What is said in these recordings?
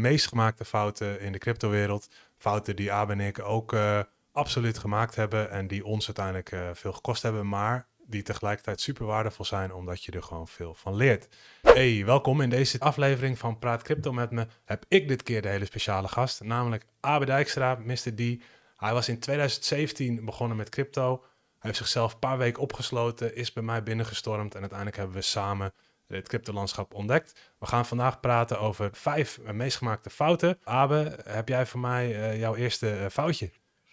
meest gemaakte fouten in de cryptowereld. Fouten die Abe en ik ook uh, absoluut gemaakt hebben en die ons uiteindelijk uh, veel gekost hebben, maar die tegelijkertijd super waardevol zijn omdat je er gewoon veel van leert. Hey, welkom in deze aflevering van Praat Crypto met me. Heb ik dit keer de hele speciale gast, namelijk Abe Dijkstra, Mr. D. Hij was in 2017 begonnen met crypto. Hij heeft zichzelf een paar weken opgesloten, is bij mij binnengestormd en uiteindelijk hebben we samen het cryptolandschap ontdekt. We gaan vandaag praten over vijf meest gemaakte fouten. Abe, heb jij voor mij uh, jouw eerste uh, foutje?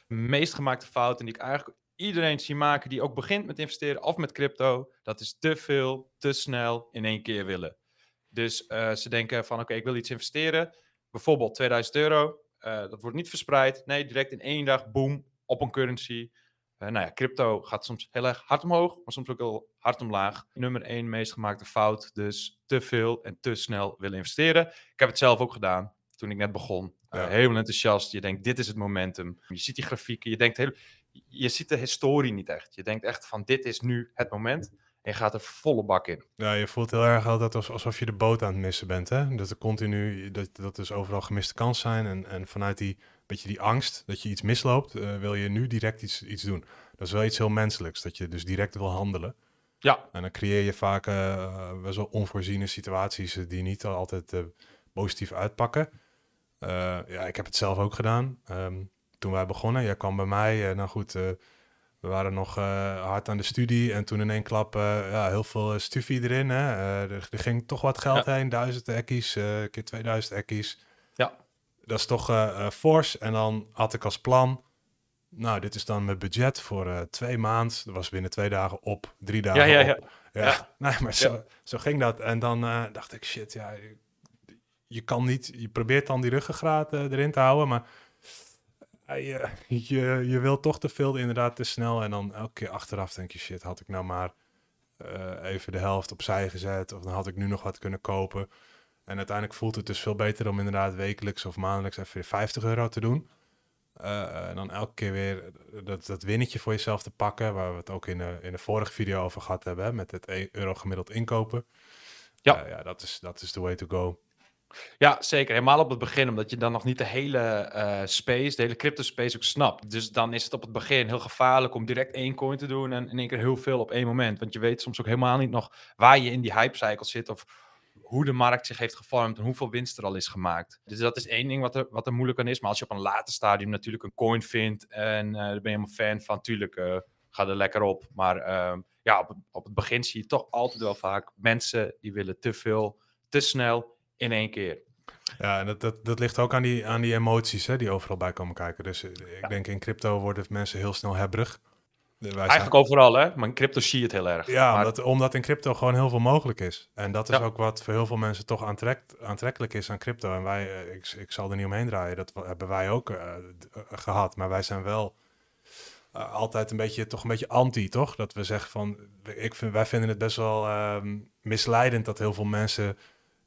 Meest gemaakte fouten die ik eigenlijk iedereen zie maken die ook begint met investeren of met crypto, dat is te veel, te snel in één keer willen. Dus ze denken van oké, ik wil iets investeren, bijvoorbeeld 2000 euro. dat wordt niet verspreid. Nee, direct in één dag, boom, op een currency. Uh, nou ja, crypto gaat soms heel erg hard omhoog, maar soms ook heel hard omlaag. Nummer 1 meest gemaakte fout, dus te veel en te snel willen investeren. Ik heb het zelf ook gedaan toen ik net begon. Uh, ja. Helemaal enthousiast. Je denkt, dit is het momentum. Je ziet die grafieken, je denkt heel, je ziet de historie niet echt. Je denkt echt van, dit is nu het moment. En je gaat er volle bak in. Ja, je voelt heel erg altijd alsof je de boot aan het missen bent. Hè? Dat er continu, dat, dat dus overal gemiste kans zijn. En, en vanuit die beetje die angst dat je iets misloopt, uh, wil je nu direct iets, iets doen. Dat is wel iets heel menselijks, dat je dus direct wil handelen. Ja. En dan creëer je vaak uh, best wel onvoorziene situaties die niet altijd positief uitpakken. ja, ik heb het zelf ook gedaan. Um, toen wij begonnen, jij kwam bij mij, nou goed, we waren nog hard aan de studie en toen in één klap ja, heel veel stufie erin. Hè? Er, er, ging toch wat geld ja. heen, duizend ekkies, keer 2000 ekkies. Dat is toch uh, force. En dan had ik als plan, nou, dit is dan mijn budget voor uh, twee maanden. Dat was binnen twee dagen op, drie dagen ja, ja, ja. Ja, ja. Nee, maar zo, zo ging dat. En dan uh, dacht ik, shit, ja, je, je, kan niet, je probeert dan die ruggengraat erin te houden, maar je, je, je wil toch te veel, inderdaad, te snel. En dan elke keer achteraf denk je, shit, had ik nou maar even de helft opzij gezet, of dan had ik nu nog wat kunnen kopen. En uiteindelijk voelt het dus veel beter om inderdaad wekelijks of maandelijks even weer 50 euro te doen. Uh, en dan elke keer weer dat, dat winnetje voor jezelf te pakken, waar we het ook in de, in de vorige video over gehad hebben, hè, met het 1 euro gemiddeld inkopen. Ja, uh, ja dat, is, dat is the way to go. Ja, zeker. Helemaal op het begin, omdat je dan nog niet de hele uh, space, de hele crypto space ook snapt. Dus dan is het op het begin heel gevaarlijk om direct één coin te doen en in één keer heel veel op één moment. Want je weet soms ook helemaal niet nog waar je in die hype cycle zit of hoe de markt zich heeft gevormd en hoeveel winst er al is gemaakt. Dus dat is één ding wat er, wat er moeilijk aan is. Maar als je op een later stadium natuurlijk een coin vindt en uh, daar ben je helemaal fan van, tuurlijk, uh, ga er lekker op. Maar uh, ja, op, op het begin zie je toch altijd wel vaak mensen die willen te veel, te snel in één keer. Ja, en dat, dat, dat ligt ook aan die, aan die emoties hè, die overal bij komen kijken. Dus ik ja. denk in crypto worden mensen heel snel hebberig. Eigenlijk zijn... overal, hè? Maar in crypto zie je het heel erg. Ja, maar... omdat, omdat, in crypto gewoon heel veel mogelijk is. En dat is ja. ook wat voor heel veel mensen toch aantrekkelijk is aan crypto. En wij, ik, ik zal er niet omheen draaien, dat hebben wij ook uh, gehad. Maar wij zijn wel uh, altijd een beetje, toch een beetje anti, toch? Dat we zeggen van, ik vind, wij vinden het best wel uh, misleidend dat heel veel mensen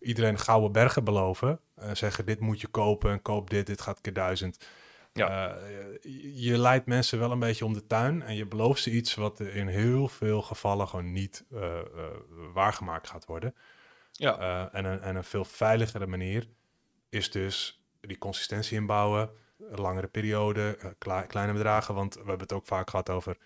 iedereen gouden bergen beloven. En zeggen, dit moet je kopen en koop dit, dit gaat keer duizend. Ja. Uh, je leidt mensen wel een beetje om de tuin en je belooft ze iets wat in heel veel gevallen gewoon niet uh, uh, waargemaakt gaat worden. Ja. en, een, en een veel veiligere manier is dus die consistentie inbouwen, langere periode, kleine bedragen, want we hebben het ook vaak gehad over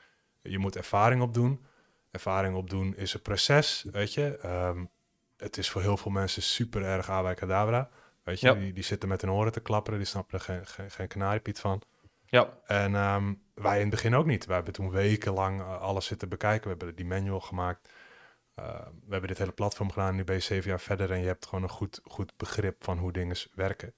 je moet ervaring opdoen. Ervaring opdoen is een proces, weet je. Um, het is voor heel veel mensen super erg abacadabra. Weet je, ja. die, die zitten met hun oren te klapperen, die snappen er geen, geen, geen kanariepiet van. Ja. En um, wij in het begin ook niet. We hebben toen wekenlang uh, alles zitten bekijken. We hebben die manual gemaakt. Uh, we hebben dit hele platform gedaan. Nu ben je zeven jaar verder en je hebt gewoon een goed, goed begrip van hoe dingen werken.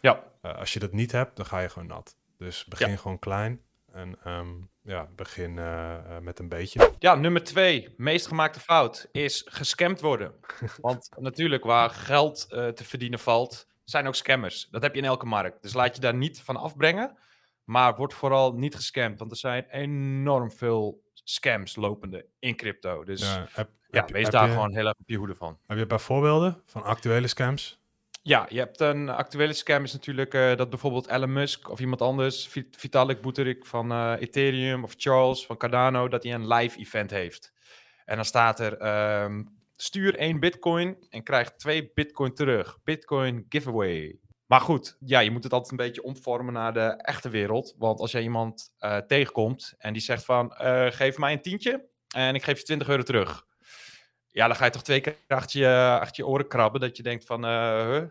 Ja. Uh, als je dat niet hebt, dan ga je gewoon nat. Dus begin ja. gewoon klein. En um, ja, begin uh, met een beetje. Ja, nummer twee, meest gemaakte fout, is gescamd worden. Want natuurlijk, waar geld uh, te verdienen valt, zijn ook scammers. Dat heb je in elke markt. Dus laat je daar niet van afbrengen. Maar word vooral niet gescamd. Want er zijn enorm veel scams lopende in crypto. Dus ja, heb, ja heb, wees heb daar je, gewoon heel erg op je hoede van. Heb je een paar voorbeelden van actuele scams? Ja, je hebt een actuele scam is natuurlijk uh, dat bijvoorbeeld Elon Musk of iemand anders, Vitalik Buterin van uh, Ethereum of Charles van Cardano, dat hij een live event heeft. En dan staat er, um, stuur één bitcoin en krijg twee bitcoin terug. Bitcoin giveaway. Maar goed, ja, je moet het altijd een beetje omvormen naar de echte wereld. Want als jij iemand eh, tegenkomt en die zegt van, eh, geef mij een tientje en ik geef je 20 euro terug. Ja, dan ga je toch twee keer achter je, achter je oren krabben dat je denkt van, eh, huh,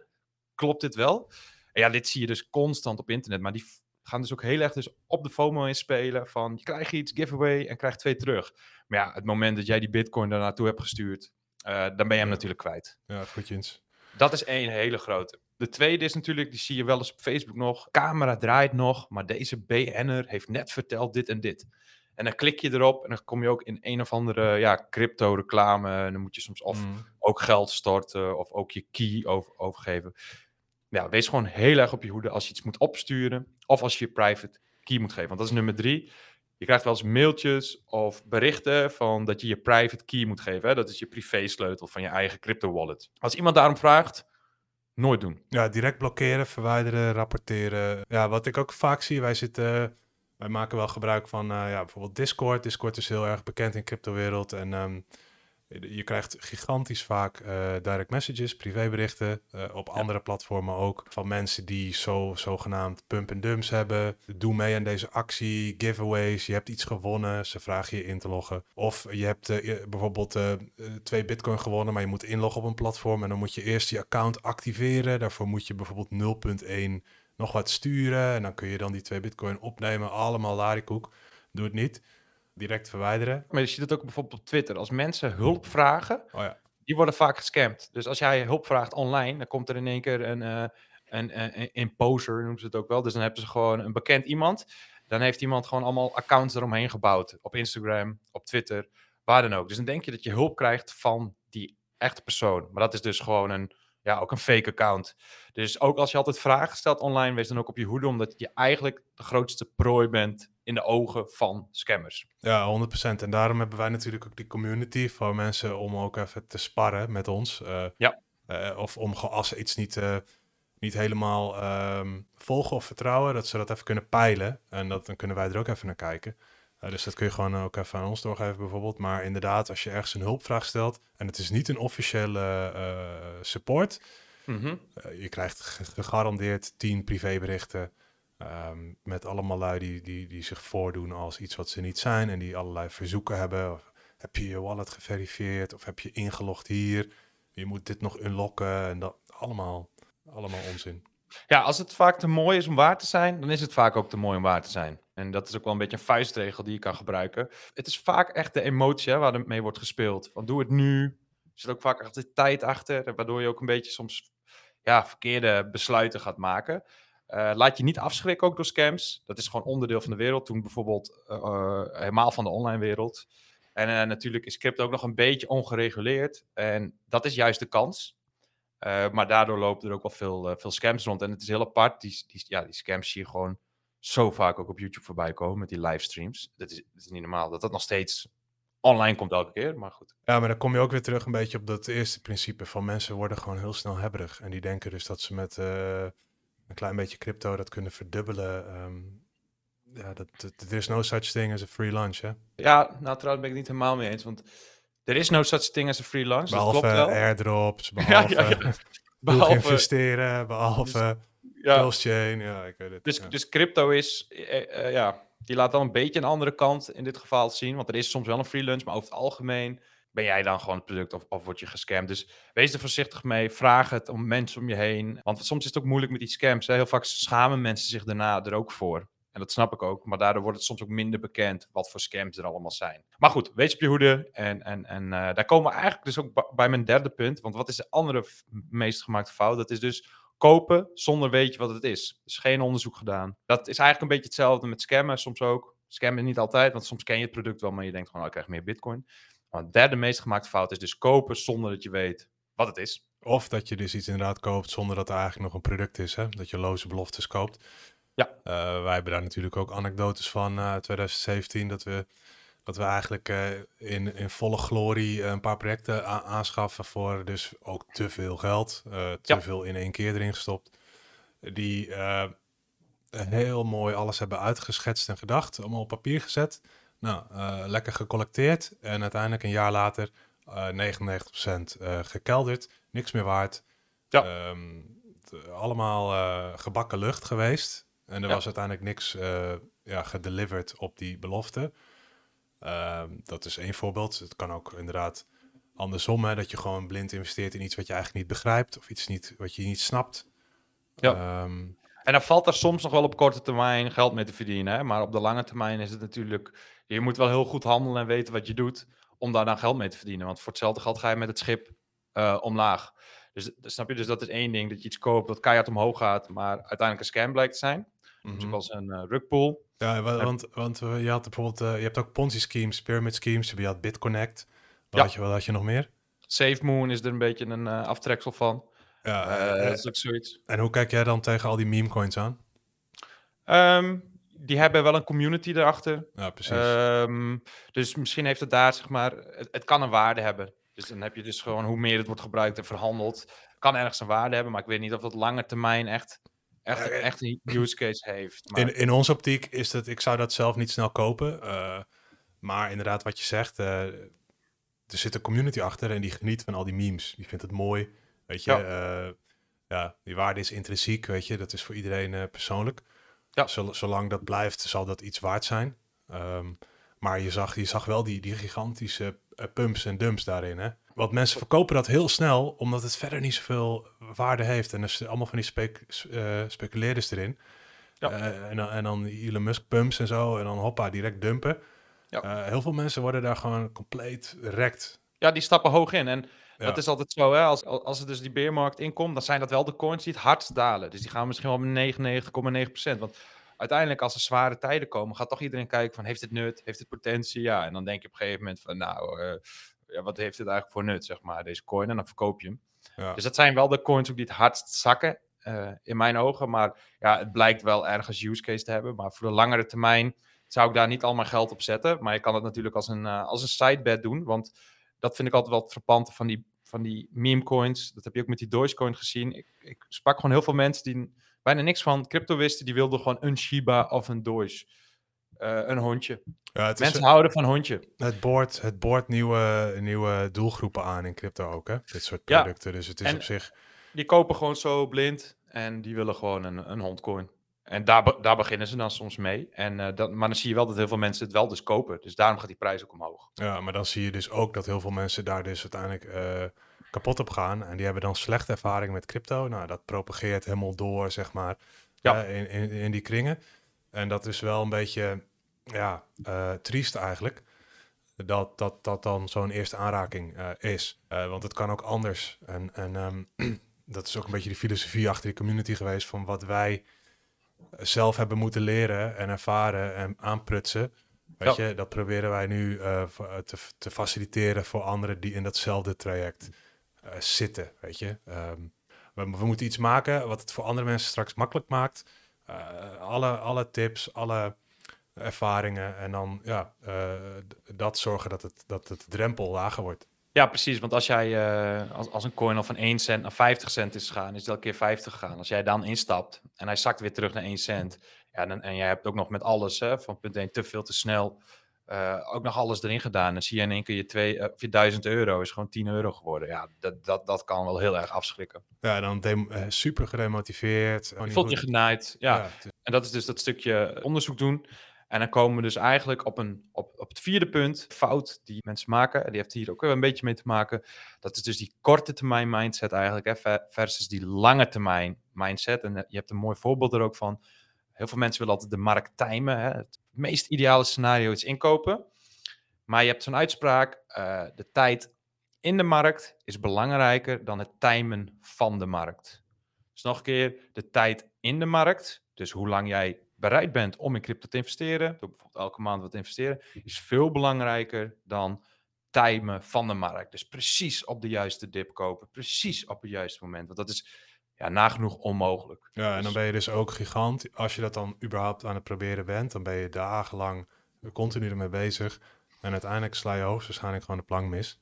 klopt dit wel? En ja, dit zie je dus constant op internet, maar die gaan dus ook heel erg dus op de FOMO inspelen van, je krijgt iets, giveaway en krijgt twee terug. Maar ja, het moment dat jij die bitcoin daar naartoe hebt gestuurd, eh, dan ben je hem Ja. natuurlijk kwijt. Ja, goedjens. Dat is één hele grote. De tweede is natuurlijk, die zie je wel eens op Facebook nog. Camera draait nog, maar deze BN'er heeft net verteld dit en dit. En dan klik je erop en dan kom je ook in een of andere ja, crypto-reclame. En dan moet je soms of Mm. ook geld storten of ook je key over, overgeven. Ja, wees gewoon heel erg op je hoede als je iets moet opsturen of als je je private key moet geven. Want dat is nummer drie. Je krijgt wel eens mailtjes of berichten van dat je je private key moet geven. Hè? Dat is je privé-sleutel van je eigen crypto wallet. Als iemand daarom vraagt, nooit doen. Ja, direct blokkeren, verwijderen, rapporteren. Ja, wat ik ook vaak zie, wij zitten, wij maken wel gebruik van eh, ja, bijvoorbeeld Discord. Discord is heel erg bekend in de cryptowereld en ehm, je krijgt gigantisch vaak eh, direct messages, privéberichten, eh, op andere platformen ook, van mensen die zo zogenaamd pump en dumps hebben. Doe mee aan deze actie, giveaways, je hebt iets gewonnen, ze vragen je in te loggen. Of je hebt bijvoorbeeld twee bitcoin gewonnen, maar je moet inloggen op een platform en dan moet je eerst je account activeren. Daarvoor moet je bijvoorbeeld 0.1 nog wat sturen en dan kun je dan die twee bitcoin opnemen, allemaal larikoek. Doe het niet. Direct verwijderen. Maar je ziet het ook bijvoorbeeld op Twitter. Als mensen hulp vragen, Oh ja. die worden vaak gescamd. Dus als jij hulp vraagt online, dan komt er in één keer een, eh een, een, een imposer, noemen ze het ook wel. Dus dan hebben ze gewoon een bekend iemand. Dan heeft iemand gewoon allemaal accounts eromheen gebouwd. Op Instagram, op Twitter, waar dan ook. Dus dan denk je dat je hulp krijgt van die echte persoon. Maar dat is dus gewoon een, ja, ook een fake account. Dus ook als je altijd vragen stelt online, wees dan ook op je hoede, omdat je eigenlijk de grootste prooi bent in de ogen van scammers. Ja, 100%. En daarom hebben wij natuurlijk ook die community voor mensen om ook even te sparren met ons. Eh, Ja. eh, of om als ze iets niet, eh, niet helemaal ehm, volgen of vertrouwen, dat ze dat even kunnen peilen. En dat, dan kunnen wij er ook even naar kijken. Eh, dus dat kun je gewoon ook even aan ons doorgeven bijvoorbeeld. Maar inderdaad, als je ergens een hulpvraag stelt en het is niet een officiële eh, support, Mhm. eh, je krijgt ge- gegarandeerd 10 privéberichten ehm, met allemaal lui die, die, die zich voordoen als iets wat ze niet zijn en die allerlei verzoeken hebben. Of, heb je je wallet geverifieerd of heb je ingelogd hier? Je moet dit nog unlocken en dat allemaal, allemaal onzin. Ja, als het vaak te mooi is om waar te zijn, dan is het vaak ook te mooi om waar te zijn. En dat is ook wel een beetje een vuistregel die je kan gebruiken. Het is vaak echt de emotie hè, waar wordt gespeeld. Doe het nu. Er zit ook vaak echt de tijd achter, waardoor je ook een beetje soms ja, verkeerde besluiten gaat maken. Eh, laat je niet afschrikken ook door scams. Dat is gewoon onderdeel van de wereld. Toen bijvoorbeeld eh, eh, helemaal van de online wereld. En natuurlijk is crypto ook nog een beetje ongereguleerd. En dat is juist de kans. Maar daardoor lopen er ook wel veel, veel scams rond. En het is heel apart. Die, die, ja, die scams zie je gewoon zo vaak ook op YouTube voorbij komen met die livestreams. Dat is, dat is niet normaal. Dat dat nog steeds online komt elke keer, maar goed. Ja, maar dan kom je ook weer terug een beetje op dat eerste principe van mensen worden gewoon heel snel hebberig. En die denken dus dat ze met uh, een klein beetje crypto dat kunnen verdubbelen. Um, ja, dat, dat, er is no such thing as a free lunch, hè? Ja, nou trouwens ben ik niet helemaal mee eens, want er is no such thing as a free lunch. Behalve dat klopt wel. airdrops, behalve, ja, ja, ja. behalve investeren, behalve ja. Pulse chain, ja, ik weet het. Dus, ja. dus crypto is, uh, ja, die laat dan een beetje een andere kant in dit geval zien, want er is soms wel een free lunch, maar over het algemeen ben jij dan gewoon het product of, of word je gescamd. Dus wees er voorzichtig mee, vraag het om mensen om je heen, want soms is het ook moeilijk met die scams. Hè? Heel vaak schamen mensen zich daarna er ook voor. En dat snap ik ook, maar daardoor wordt het soms ook minder bekend wat voor scams er allemaal zijn. Maar goed, wees op je hoede. En, en, en uh, daar komen we eigenlijk dus ook bij mijn derde punt. Want wat is de andere meest gemaakte fout? Dat is dus kopen zonder weet je wat het is. Dus geen onderzoek gedaan. Dat is eigenlijk een beetje hetzelfde met scammen soms ook. Scammen niet altijd, want soms ken je het product wel, maar je denkt gewoon, oh, ik krijg meer bitcoin. Maar de derde meest gemaakte fout is dus kopen zonder dat je weet wat het is. Of dat je dus iets inderdaad koopt zonder dat er eigenlijk nog een product is. Hè? Dat je loze beloftes koopt. Ja. Uh, wij hebben daar natuurlijk ook anekdotes van uh, 2017. Dat we, dat we eigenlijk uh, in, in volle glorie een paar projecten aanschaffen voor dus ook te veel geld. eh, te Ja. veel in één keer erin gestopt. Die eh, heel mooi alles hebben uitgeschetst en gedacht. Allemaal op papier gezet. Nou, eh, lekker gecollecteerd. En uiteindelijk een jaar later eh 99% eh, gekelderd. Niks meer waard. Ja. Ehm, eh, allemaal eh, gebakken lucht geweest. En er Ja. was uiteindelijk niks eh ja, gedeliverd op die belofte. Ehm, dat is één voorbeeld. Het kan ook inderdaad andersom, hè, dat je gewoon blind investeert in iets wat je eigenlijk niet begrijpt of iets niet, wat je niet snapt. Ja. Ehm, En dan valt er soms nog wel op korte termijn geld mee te verdienen. Hè? Maar op de lange termijn is het natuurlijk... Je moet wel heel goed handelen en weten wat je doet... om daar dan geld mee te verdienen. Want voor hetzelfde geld ga je met het schip eh, omlaag. Dus d- snap je? Dus dat is één ding. Dat je iets koopt dat keihard omhoog gaat... maar uiteindelijk een scam blijkt te zijn. mhm. Zoals een eh rugpool. Ja, wa- Ja. want, want eh, je had bijvoorbeeld, eh, je hebt ook Ponzi schemes, pyramid schemes, je had BitConnect. Wat, Ja. had je, wat had je nog meer? SafeMoon is er een beetje een eh, aftreksel van. Ja, dat is ook zoiets. en hoe kijk jij dan tegen al die meme coins aan? Ehm, die hebben wel een community erachter. Ja, precies. Ehm, dus misschien heeft het daar, zeg maar, het, het kan een waarde hebben. Dus dan heb je dus gewoon hoe meer het wordt gebruikt en verhandeld, kan ergens een waarde hebben, maar ik weet niet of dat lange termijn echt, echt, Ja, echt een use case heeft. Maar, in, in onze optiek is het, ik zou dat zelf niet snel kopen. eh, maar inderdaad, wat je zegt, eh, er zit een community achter en die geniet van al die memes. Die vindt het mooi. Weet je, Ja. ja. ja, die waarde is intrinsiek, weet je, dat is voor iedereen eh, persoonlijk. Ja. Zol- zolang dat blijft, zal dat iets waard zijn. Ehm, maar je zag, je zag wel die, die gigantische eh, pumps en dumps daarin. Hè? Want mensen verkopen dat heel snel, omdat het verder niet zoveel waarde heeft. En er zitten allemaal van die eh, speculeerders erin. Ja. Eh, en, dan, en dan Elon Musk pumps en zo. En dan hoppa, direct dumpen. Ja. Eh, heel veel mensen worden daar gewoon compleet rekt. ja, die stappen hoog in. En Ja. dat is altijd zo, hè? Als, als er dus die beermarkt inkomt, dan zijn dat wel de coins die het hardst dalen. Dus die gaan misschien wel met 99,9%. Want uiteindelijk, als er zware tijden komen, gaat toch iedereen kijken van, heeft het nut? Heeft het potentie? Ja, en dan denk je op een gegeven moment van, nou, ja, wat heeft het eigenlijk voor nut, zeg maar, deze coin? En dan verkoop je hem. Ja. Dus dat zijn wel de coins ook die het hardst zakken, eh, in mijn ogen. Maar ja, het blijkt wel ergens use case te hebben. Maar voor de langere termijn zou ik daar niet al mijn geld op zetten. Maar je kan het natuurlijk als een, eh, als een sidebet doen. Want dat vind ik altijd wel het frappante van die, van die meme coins. Dat heb je ook met die Dogecoin gezien. Ik, ik sprak gewoon heel veel mensen die bijna niks van crypto wisten. Die wilden gewoon een Shiba of een Doge. Eh, een hondje. Ja, het, is, Mensen houden van hondje. het boort, het boort nieuwe, nieuwe doelgroepen aan in crypto ook, hè? Dit soort Ja. producten. Dus het is En- op zich... Die kopen gewoon zo blind en die willen gewoon een, een hondcoin. En daar, daar beginnen ze dan soms mee. En, eh, dat, maar dan zie je wel dat heel veel mensen het wel dus kopen. Dus daarom gaat die prijs ook omhoog. Ja, maar dan zie je dus ook dat heel veel mensen daar dus uiteindelijk eh, kapot op gaan. En die hebben dan slechte ervaring met crypto. Nou, dat propageert helemaal door, zeg maar, Ja. in, in, in die kringen. En dat is wel een beetje, ja, eh, triest eigenlijk. Dat dat, dat dan zo'n eerste aanraking eh, is. Eh, want het kan ook anders. En, en ehm, dat is ook een beetje die filosofie achter die community geweest. Van wat wij zelf hebben moeten leren en ervaren en aanprutsen. Weet je, dat proberen wij nu te, te faciliteren voor anderen die in datzelfde traject zitten. Weet je, Ehm, we, we moeten iets maken wat het voor andere mensen straks makkelijk maakt. Eh, alle, alle tips, alle ervaringen en dan ja, eh, dat zorgen dat het, dat het drempel lager wordt. Ja, precies. Want als jij eh, als, als een coin al van 1 cent naar 50 cent is gegaan, is het elke keer 50 gegaan. Als jij dan instapt en hij zakt weer terug naar 1 cent. Ja, dan, en jij hebt ook nog met alles, hè, van punt 1 te veel te snel, eh, ook nog alles erin gedaan. Dan zie je in één keer je, twee, eh, je 1000 euro is gewoon 10 euro geworden. Ja, dat, dat, dat kan wel heel erg afschrikken. Ja, dan eh, super gedemotiveerd. Oh, Je voelt je genaaid. Ja. is- En dat is dus dat stukje onderzoek doen. En dan komen we dus eigenlijk op, een, op, op het vierde punt, fout die mensen maken. En die heeft hier ook wel een beetje mee te maken. Dat is dus die korte termijn mindset eigenlijk, hè, ver- versus die lange termijn mindset. En je hebt een mooi voorbeeld er ook van. Heel veel mensen willen altijd de markt timen. Hè. Het meest ideale scenario is inkopen. Maar je hebt zo'n uitspraak, eh, de tijd in de markt is belangrijker dan het timen van de markt. Dus nog een keer, de tijd in de markt, dus hoe lang jij bereid bent om in crypto te investeren, door bijvoorbeeld elke maand wat te investeren, is veel belangrijker dan timen van de markt. Dus precies op de juiste dip kopen, precies op het juiste moment. Want dat is ja, nagenoeg onmogelijk. Ja, en Dus- dan ben je dus ook gigant. Als je dat dan überhaupt aan het proberen bent, dan ben je dagenlang continu ermee bezig. En uiteindelijk sla je hoogstwaarschijnlijk gewoon de plank mis.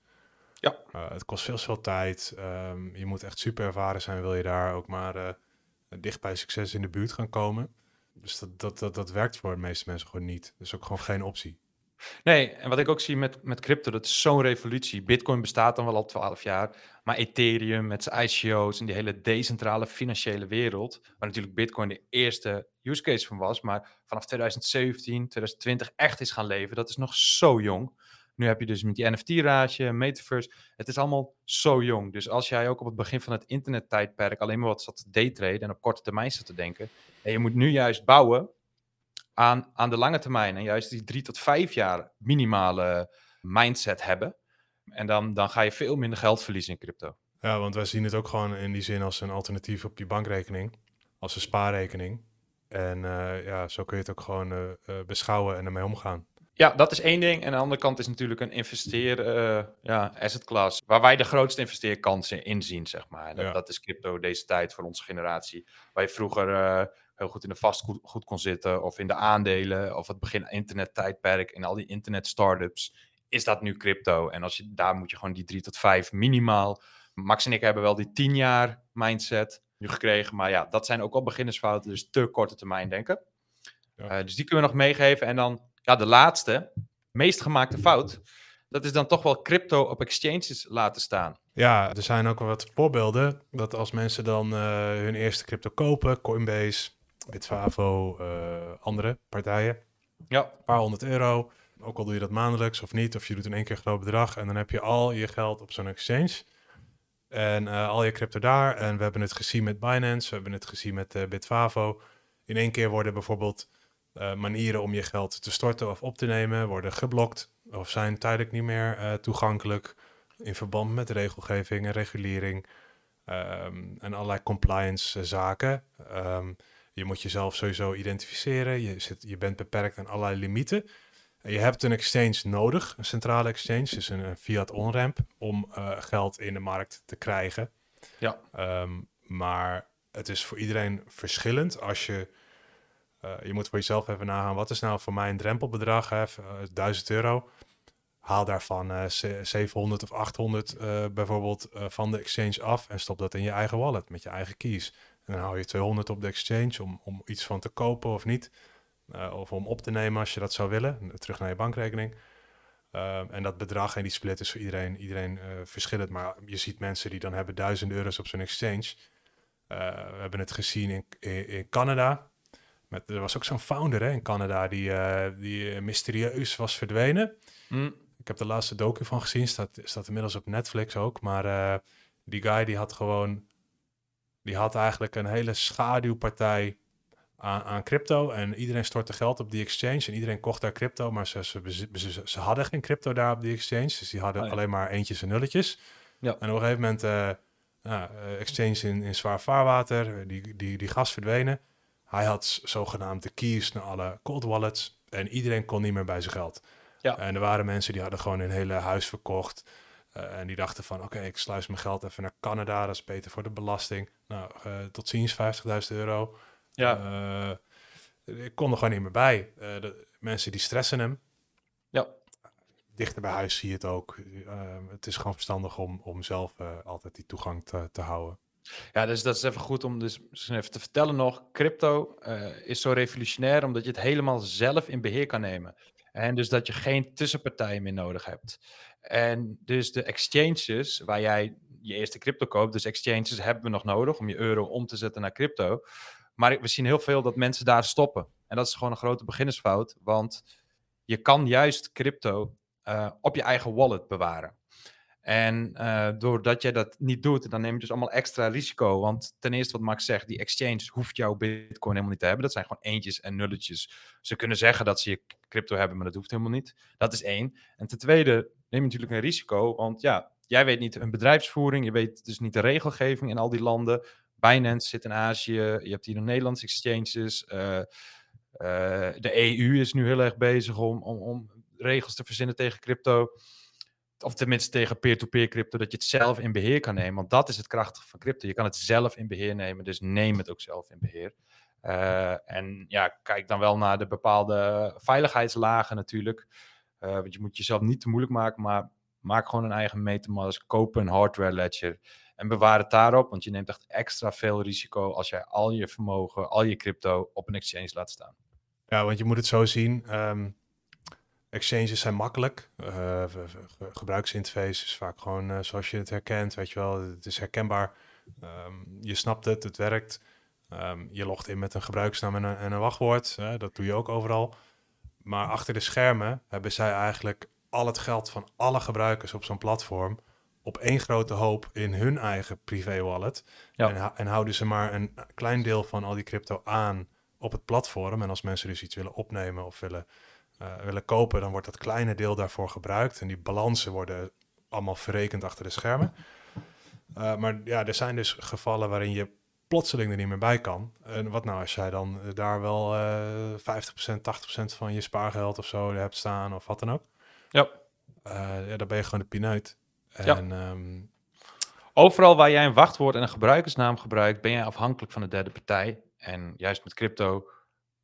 Ja. Eh, het kost veel, veel tijd. Ehm, je moet echt super ervaren zijn, wil je daar ook maar eh, dicht bij succes in de buurt gaan komen. Dus dat, dat, dat, dat werkt voor de meeste mensen gewoon niet. Dat is ook gewoon geen optie. Nee, en wat ik ook zie met, met crypto, dat is zo'n revolutie. Bitcoin bestaat dan wel al 12 jaar, maar Ethereum met zijn ICO's en die hele decentrale financiële wereld, waar natuurlijk Bitcoin de eerste use case van was, maar vanaf 2017, 2020 echt is gaan leven, dat is nog zo jong. Nu heb je dus met die NFT-raadje, Metaverse, het is allemaal zo jong. Dus als jij ook op het begin van het internettijdperk alleen maar wat zat te daytraden en op korte termijn zat te denken, en je moet nu juist bouwen aan, aan de lange termijn en juist die drie tot vijf jaar minimale mindset hebben. En dan, dan ga je veel minder geld verliezen in crypto. Ja, want wij zien het ook gewoon in die zin als een alternatief op je bankrekening, als een spaarrekening. En uh, ja, zo kun je het ook gewoon uh, uh, beschouwen en ermee omgaan. Ja, dat is één ding. En aan de andere kant is natuurlijk een investeer ja, asset class, waar wij de grootste investeerkansen in zien, zeg maar. Dat, ja. dat is crypto deze tijd voor onze generatie. Waar je vroeger heel goed in de vastgoed kon zitten, of in de aandelen, of het begin internettijdperk en al die internet startups, is dat nu crypto. En als je, daar moet je gewoon die drie tot vijf minimaal. Max en ik hebben wel die tien jaar mindset nu gekregen, maar ja, dat zijn ook al beginnersfouten, dus te korte termijn denken. Ja. Uh, dus die kunnen we nog meegeven. En dan ja, de laatste, meest gemaakte fout, dat is dan toch wel crypto op exchanges laten staan. Ja, er zijn ook wel wat voorbeelden dat als mensen dan uh, hun eerste crypto kopen, Coinbase, Bitfavo, uh, andere partijen. Ja. Een paar honderd euro. Ook al doe je dat maandelijks of niet, of je doet in één keer een groot bedrag. En dan heb je al je geld op zo'n exchange. En uh, al je crypto daar. En we hebben het gezien met Binance, we hebben het gezien met uh, Bitfavo. In één keer worden bijvoorbeeld uh, manieren om je geld te storten of op te nemen, worden geblokt. Of zijn tijdelijk niet meer toegankelijk in verband met regelgeving en regulering. Um, en allerlei compliance zaken. Um, je moet jezelf sowieso identificeren. Je, zit, je bent beperkt aan allerlei limieten. En je hebt een exchange nodig, een centrale exchange, dus een, een fiat on-ramp, om uh, geld in de markt te krijgen. Ja. Um, maar het is voor iedereen verschillend. Als je, uh, je moet voor jezelf even nagaan, wat is nou voor mij een drempelbedrag, hè, 1000 eh, euro. Haal daarvan uh, 700 of 800 bijvoorbeeld van de exchange af en stop dat in je eigen wallet met je eigen keys. En dan hou je 200 op de exchange om, om iets van te kopen of niet. Uh, of om op te nemen als je dat zou willen. Terug naar je bankrekening. Uh, en dat bedrag en die split is voor iedereen, iedereen uh, verschillend. Maar je ziet mensen die dan hebben duizend euro's op zo'n exchange. we hebben het gezien in, in, in Canada. Met, er was ook zo'n founder hè, in Canada die, die mysterieus was verdwenen. Mm. Ik heb de laatste docu van gezien. Staat, staat inmiddels op Netflix ook. Maar die guy die had gewoon die had eigenlijk een hele schaduwpartij aan, aan, crypto. En iedereen stortte geld op die exchange. En iedereen kocht daar crypto. Maar ze, ze, ze, ze hadden geen crypto daar op die exchange. Dus die hadden Oh ja. alleen maar eentjes en nulletjes. Ja. En op een gegeven moment, eh ja, eh, exchange in, in zwaar vaarwater. eh, Die, die, die gas verdwenen. Hij had zogenaamd de keys naar alle cold wallets. En iedereen kon niet meer bij zijn geld. Ja. En er waren mensen die hadden gewoon hun hele huis verkocht. Eh, en die dachten van, oké, ik sluis mijn geld even naar Canada. Dat is beter voor de belasting. Nou, eh, tot ziens, 50.000 euro. Ja. Eh, ik kon er gewoon niet meer bij. De, mensen die stressen hem. Ja. Dichter bij huis zie je het ook. Eh, het is gewoon verstandig om, om zelf altijd die toegang te, te houden. Ja, dus dat is even goed om dus misschien even te vertellen nog. Crypto is zo revolutionair omdat je het helemaal zelf in beheer kan nemen. En dus dat je geen tussenpartijen meer nodig hebt. En dus de exchanges waar jij je eerste crypto koopt, dus exchanges hebben we nog nodig om je euro om te zetten naar crypto. Maar we zien heel veel dat mensen daar stoppen. En dat is gewoon een grote beginnersfout, want je kan juist crypto uh, op je eigen wallet bewaren. En uh, doordat je dat niet doet, dan neem je dus allemaal extra risico. Want ten eerste, wat Max zegt, die exchange hoeft jouw bitcoin helemaal niet te hebben. Dat zijn gewoon eentjes en nulletjes. Ze kunnen zeggen dat ze je crypto hebben, maar dat hoeft helemaal niet. Dat is één. En ten tweede, neem je natuurlijk een risico. Want ja, jij weet niet hun bedrijfsvoering, je weet dus niet de regelgeving in al die landen. Binance zit in Azië, je hebt hier nog Nederlandse exchanges. Uh, uh, de EU is nu heel erg bezig om, om, om regels te verzinnen tegen crypto of tenminste tegen peer-to-peer crypto, dat je het zelf in beheer kan nemen. Want dat is het krachtige van crypto. Je kan het zelf in beheer nemen, dus neem het ook zelf in beheer. Uh, en ja, kijk dan wel naar de bepaalde veiligheidslagen natuurlijk. Uh, want je moet jezelf niet te moeilijk maken, maar maak gewoon een eigen metamask, koop een hardware ledger en bewaar het daarop. Want je neemt echt extra veel risico als jij al je vermogen, al je crypto op een exchange laat staan. Ja, want je moet het zo zien. Um exchanges zijn makkelijk. Uh, gebruiksinterface is vaak gewoon zoals je het herkent, weet je wel. Het is herkenbaar. Ehm, je snapt het, het werkt. Ehm, je logt in met een gebruiksnaam en een, en een wachtwoord. dat doe je ook overal. Maar achter de schermen hebben zij eigenlijk al het geld van alle gebruikers op zo'n platform op één grote hoop in hun eigen privé wallet. En, en, houden ze maar een klein deel van al die crypto aan op het platform. En als mensen dus iets willen opnemen of willen, uh, willen kopen, dan wordt dat kleine deel daarvoor gebruikt. En die balansen worden allemaal verrekend achter de schermen. Uh, maar ja, er zijn dus gevallen waarin je plotseling er niet meer bij kan. En wat nou als jij dan daar wel uh, 50%, 80% van je spaargeld of zo hebt staan of wat dan ook? Ja. Ja, dan ben je gewoon de pineut. En, ja. um, Overal waar jij een wachtwoord en een gebruikersnaam gebruikt, ben jij afhankelijk van de derde partij. En juist met crypto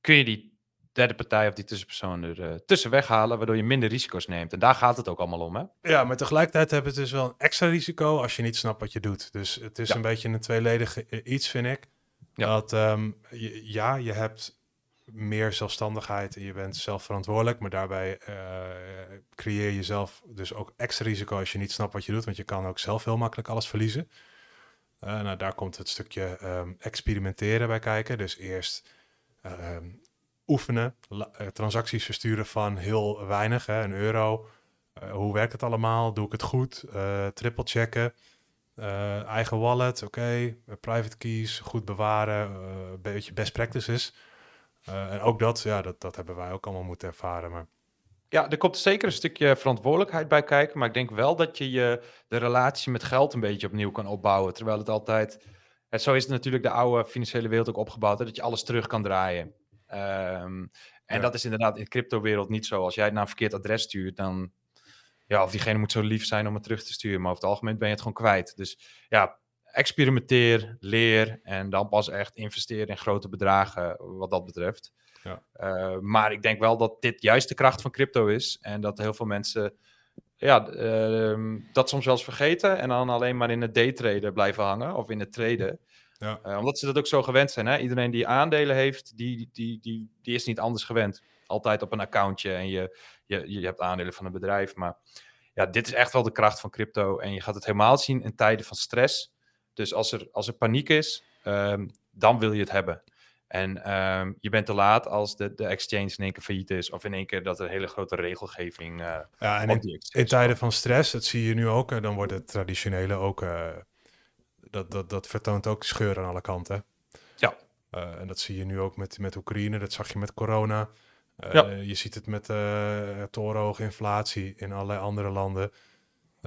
kun je die derde partij of die tussenpersoon er uh, tussen weghalen, waardoor je minder risico's neemt. En daar gaat het ook allemaal om, hè? Ja, maar tegelijkertijd heb je dus wel een extra risico als je niet snapt wat je doet. Dus het is een beetje een tweeledig iets, vind ik. Ja. Dat, um, je, ja, je hebt meer zelfstandigheid en je bent zelf verantwoordelijk, maar daarbij uh, creëer je zelf dus ook extra risico als je niet snapt wat je doet, want je kan ook zelf heel makkelijk alles verliezen. Uh, nou, daar komt het stukje um, experimenteren bij kijken. Dus eerst um, oefenen, uh, transacties versturen van heel weinig, hè, een euro. hoe werkt het allemaal? Doe ik het goed? triple checken. eigen wallet, oké. Private keys, goed bewaren. een beetje best practices. Uh, en ook dat, ja, dat, dat hebben wij ook allemaal moeten ervaren. Maar... Ja, er komt zeker een stukje verantwoordelijkheid bij kijken. Maar ik denk wel dat je, je de relatie met geld een beetje opnieuw kan opbouwen. Terwijl het altijd. En zo is het natuurlijk de oude financiële wereld ook opgebouwd. Hè, dat je alles terug kan draaien. Um, en ja. dat is inderdaad in de crypto-wereld niet zo. Als jij het naar een verkeerd adres stuurt, dan. Ja, of diegene moet zo lief zijn om het terug te sturen. Maar over het algemeen ben je het gewoon kwijt. Dus ja, experimenteer, leer en dan pas echt investeren in grote bedragen wat dat betreft. Ja. Uh, maar ik denk wel dat dit juist de kracht van crypto is en dat heel veel mensen ja, uh, dat soms wel eens vergeten en dan alleen maar in het daytraden blijven hangen of in het traden. Ja. Uh, omdat ze dat ook zo gewend zijn. Hè? Iedereen die aandelen heeft, die, die, die, die is niet anders gewend. Altijd op een accountje en je, je, je hebt aandelen van een bedrijf. Maar ja, dit is echt wel de kracht van crypto. En je gaat het helemaal zien in tijden van stress. Dus als er, als er paniek is, um, dan wil je het hebben. En um, je bent te laat als de, de exchange in één keer failliet is. Of in één keer dat er een hele grote regelgeving. Uh, ja, en in, in, tijden van stress, dat zie je nu ook. dan wordt het traditionele ook. Uh, dat, dat, dat vertoont ook scheur aan alle kanten. Ja. Uh, en dat zie je nu ook met, met Oekraïne. Dat zag je met corona. Ja. Je ziet het met torenhoge inflatie in allerlei andere landen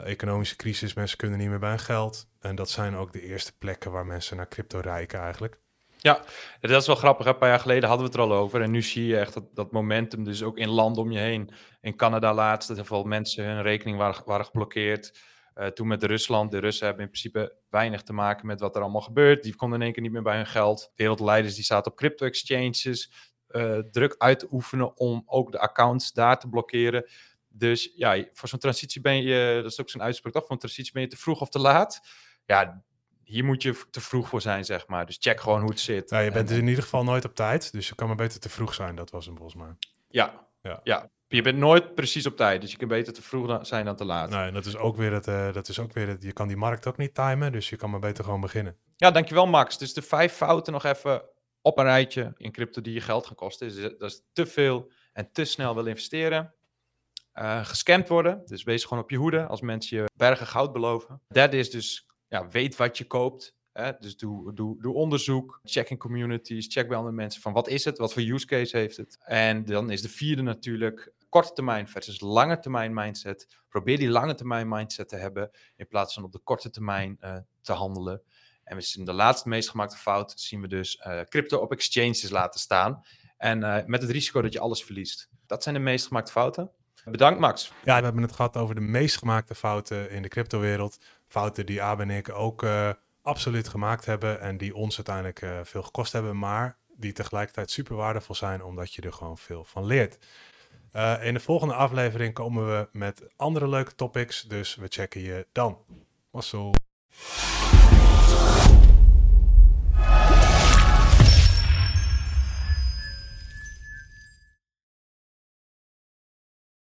economische crisis, mensen kunnen niet meer bij hun geld. En dat zijn ook de eerste plekken waar mensen naar crypto rijken eigenlijk. Ja, dat is wel grappig. Een paar jaar geleden hadden we het er al over. En nu zie je echt dat, dat momentum dus ook in landen om je heen. In Canada laatst, dat heel veel mensen hun rekening waren, waren geblokkeerd. Uh, toen met Rusland. De Russen hebben in principe weinig te maken met wat er allemaal gebeurt. Die konden in één keer niet meer bij hun geld. Wereldleiders die zaten op crypto-exchanges. Uh, druk uit te oefenen om ook de accounts daar te blokkeren. Dus ja, voor zo'n transitie ben je, dat is ook zo'n uitspraak toch, voor een transitie ben je te vroeg of te laat. Ja, hier moet je te vroeg voor zijn, zeg maar. Dus check gewoon hoe het zit. Ja, je bent dus in ieder geval nooit op tijd, dus je kan maar beter te vroeg zijn. Dat was hem volgens mij. Ja, ja. ja. Je bent nooit precies op tijd, dus je kan beter te vroeg zijn dan te laat. Nee, dat is ook weer het, uh, dat is ook weer het, je kan die markt ook niet timen, dus je kan maar beter gewoon beginnen. Ja, dankjewel Max. Dus de vijf fouten nog even op een rijtje in crypto die je geld gaan kosten. Dus dat is te veel en te snel wil investeren uh, gescamd worden. Dus wees gewoon op je hoede als mensen je bergen goud beloven. Derde is dus, ja, weet wat je koopt. Dus doe, doe, doe onderzoek, check in communities, check bij andere mensen van wat is het, wat voor use case heeft het. En dan is de vierde natuurlijk korte termijn versus lange termijn mindset. Probeer die lange termijn mindset te hebben in plaats van op de korte termijn uh, te handelen. En we zien de laatste meest gemaakte fout, zien we dus uh, crypto op exchanges laten staan. En uh, met het risico dat je alles verliest. Dat zijn de meest gemaakte fouten. Bedankt, Max. Ja, we hebben het gehad over de meest gemaakte fouten in de cryptowereld. Fouten die Abe en ik ook absoluut gemaakt hebben en die ons uiteindelijk uh, veel gekost hebben, maar die tegelijkertijd super waardevol zijn omdat je er gewoon veel van leert. Uh, in de volgende aflevering komen we met andere leuke topics, dus we checken je dan. Wassel.